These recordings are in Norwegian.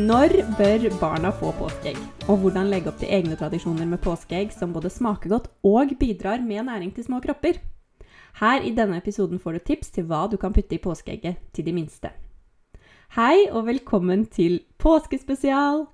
Når bør barna få påskeegg? Og hvordan legge opp til egne tradisjoner med påskeegg som både smaker godt og bidrar med næring til små kropper? Her i denne episoden får du tips til hva du kan putte i påskeegget til de minste. Hei og velkommen til påskespesial!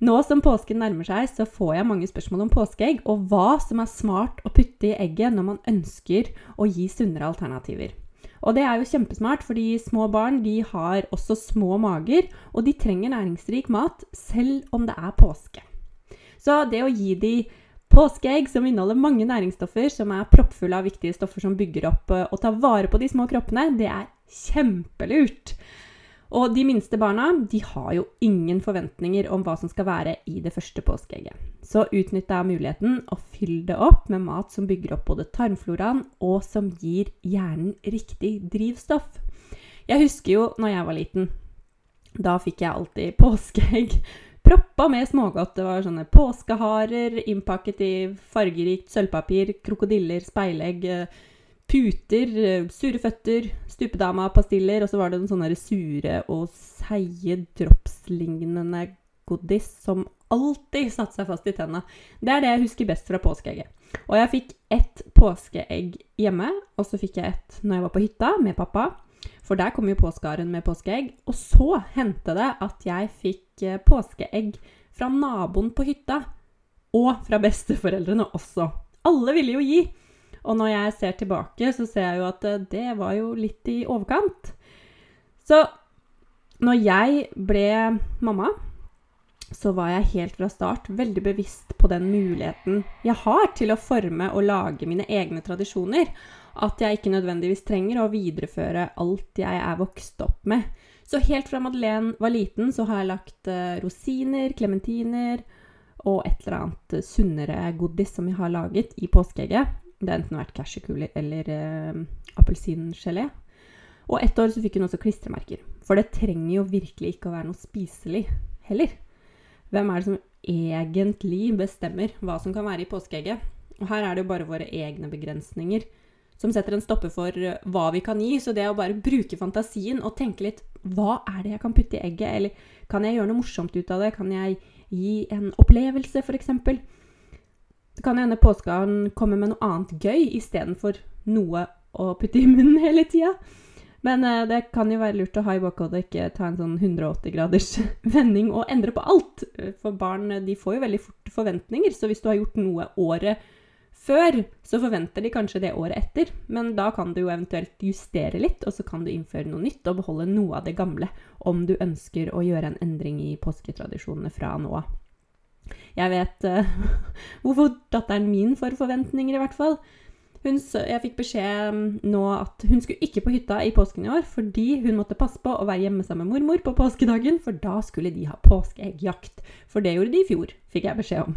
Nå som påsken nærmer seg, så får jeg mange spørsmål om påskeegg og hva som er smart å putte i egget når man ønsker å gi sunnere alternativer. Og det er jo kjempesmart, fordi små barn de har også små mager, og de trenger næringsrik mat selv om det er påske. Så det å gi de påskeegg som inneholder mange næringsstoffer, som er proppfulle av viktige stoffer som bygger opp eh, og tar vare på de små kroppene, det er kjempelurt. Og de minste barna de har jo ingen forventninger om hva som skal være i det første påskeegget. Så utnytt da muligheten og fyll det opp med mat som bygger opp både tarmfloraen og som gir hjernen riktig drivstoff. Jeg husker jo når jeg var liten. Da fikk jeg alltid påskeegg proppa med smågodt. Det var sånne påskeharer innpakket i fargerikt sølvpapir, krokodiller, speilegg puter, eh, sure føtter, stupedama-pastiller, og så var det en sånn sure og seige dropslignende godis som alltid satte seg fast i tenna. Det er det jeg husker best fra påskeegget. Og jeg fikk ett påskeegg hjemme, og så fikk jeg ett når jeg var på hytta med pappa. For der kom jo påskeharen med påskeegg. Og så hendte det at jeg fikk eh, påskeegg fra naboen på hytta. Og fra besteforeldrene også. Alle ville jo gi. Og når jeg ser tilbake, så ser jeg jo at eh, det var jo litt i overkant. Så når jeg ble mamma, så var jeg helt fra start veldig bevisst på den muligheten jeg har til å forme og lage mine egne tradisjoner. At jeg ikke nødvendigvis trenger å videreføre alt jeg er vokst opp med. Så helt fra Madeleine var liten, så har jeg lagt uh, rosiner, klementiner og et eller annet sunnere godis som jeg har laget i påskeegget. Det har enten vært cashewkuler eller eh, appelsingelé. Og ett år så fikk hun også klistremerker. For det trenger jo virkelig ikke å være noe spiselig heller. Hvem er det som egentlig bestemmer hva som kan være i påskeegget? Og her er det jo bare våre egne begrensninger som setter en stopper for eh, hva vi kan gi. Så det å bare bruke fantasien og tenke litt Hva er det jeg kan putte i egget? Eller kan jeg gjøre noe morsomt ut av det? Kan jeg gi en opplevelse, f.eks.? Det kan hende påskeharen kommer med noe annet gøy istedenfor noe å putte i munnen hele tida. Men eh, det kan jo være lurt å ha i bakhodet ikke ta en sånn 180 graders vending og endre på alt. For barn de får jo veldig fort forventninger, så hvis du har gjort noe året før, så forventer de kanskje det året etter. Men da kan du jo eventuelt justere litt, og så kan du innføre noe nytt og beholde noe av det gamle om du ønsker å gjøre en endring i påsketradisjonene fra nå av. Jeg vet uh, hvorfor datteren min får forventninger, i hvert fall. Hun, jeg fikk beskjed mm, nå at hun skulle ikke på hytta i påsken i år fordi hun måtte passe på å være hjemme sammen med mormor på påskedagen, for da skulle de ha påskeeggjakt. For det gjorde de i fjor, fikk jeg beskjed om.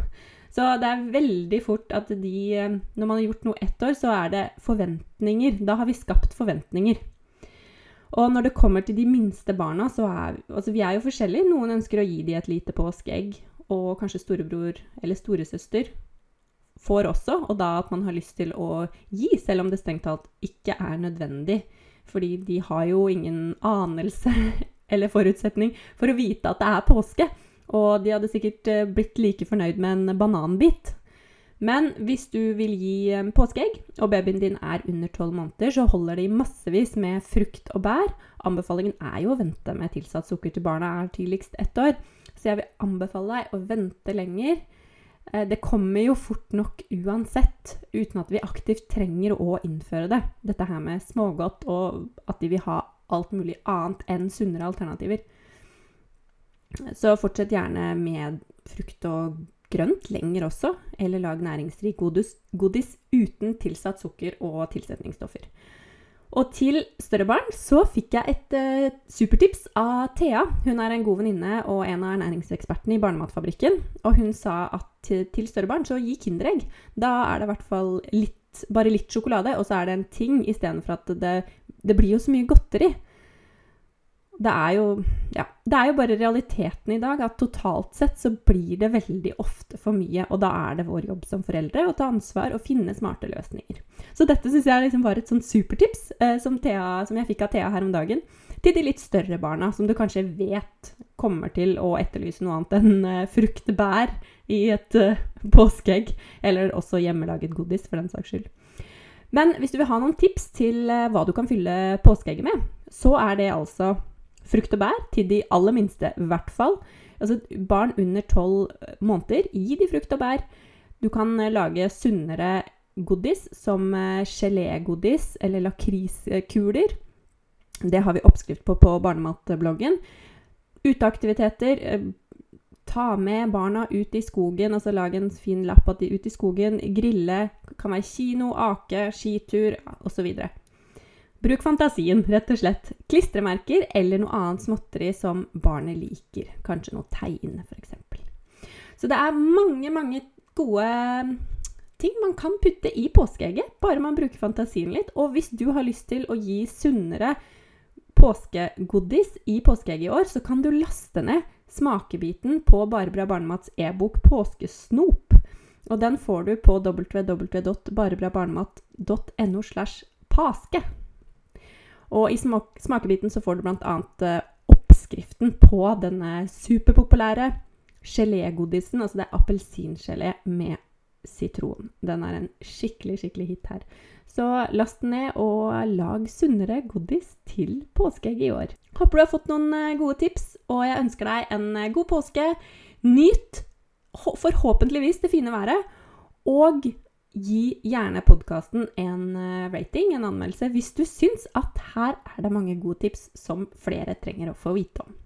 Så det er veldig fort at de eh, Når man har gjort noe ett år, så er det forventninger. Da har vi skapt forventninger. Og når det kommer til de minste barna, så er altså vi er jo forskjellige. Noen ønsker å gi dem et lite påskeegg, og kanskje storebror eller storesøster får også, og da at man har lyst til å gi, selv om det strengt talt ikke er nødvendig. Fordi de har jo ingen anelse eller forutsetning for å vite at det er påske. Og de hadde sikkert eh, blitt like fornøyd med en bananbit. Men hvis du vil gi eh, påskeegg, og babyen din er under tolv måneder, så holder de massevis med frukt og bær. Anbefalingen er jo å vente med tilsatt sukker til barna er tidligst ett år. Så jeg vil anbefale deg å vente lenger. Eh, det kommer jo fort nok uansett, uten at vi aktivt trenger å innføre det. Dette her med smågodt og at de vil ha alt mulig annet enn sunnere alternativer. Så fortsett gjerne med frukt og grønt lenger også, eller lag næringsrik godis, godis uten tilsatt sukker og tilsetningsstoffer. Og til større barn så fikk jeg et uh, supertips av Thea. Hun er en god venninne og en av ernæringsekspertene i Barnematfabrikken. Og hun sa at til, til større barn så gi Kinderegg. Da er det i hvert fall litt, bare litt sjokolade, og så er det en ting istedenfor at det, det blir jo så mye godteri det er, jo, ja, det er jo bare realiteten i dag at totalt sett så blir det veldig ofte for mye. Og da er det vår jobb som foreldre å ta ansvar og finne smarte løsninger. Så dette syns jeg liksom var et sånn supertips eh, som, Thea, som, jeg fikk av Thea her om dagen. Til de litt større barna, som du kanskje vet kommer til å etterlyse noe annet enn eh, frukt, bær i et eh, påskeegg. Eller også hjemmelaget godis, for den saks skyld. Men hvis du vil ha noen tips til eh, hva du kan fylle påskeegget med, så er det altså frukt og bær til de aller minste, i hvert fall. Altså barn under tolv måneder, gi de frukt og bær. Du kan eh, lage sunnere godis, som eh, gelégodis eller lakriskuler. Det har vi oppskrift på på barnematbloggen. Uteaktiviteter. Eh, ta med barna ut i skogen, altså lage en fin lapp at de er ute i skogen. Grille. Kan være kino, ake, skitur osv. Bruk fantasien, rett og slett. Klistremerker eller noe annet småtteri som barnet liker. Kanskje noe tegn, f.eks. Så det er mange, mange gode ting man kan putte i påskeegget, bare man bruker fantasien litt. Og hvis du har lyst til å gi sunnere påskegodis i påskeegget i år, så kan du laste ned smakebiten på Barbara barnemats e-bok Påskesnop. Og den får du på www.barbrabarnemat.no slash paske. Og i smak smakebiten så får du bl.a. Uh, oppskriften på denne superpopulære gelégodisen. Altså det er appelsingelé med sitron. Den er en skikkelig, skikkelig hit her. Så last den ned og lag sunnere godis til påskeegg i år. Håper du har fått noen eh, gode tips, og jeg ønsker deg en eh, god påske. Nyt forhåpentligvis det fine været, og gi gjerne podkasten en eh, rating, en anmeldelse, hvis du syns at her er det mange gode tips som flere trenger å få vite om.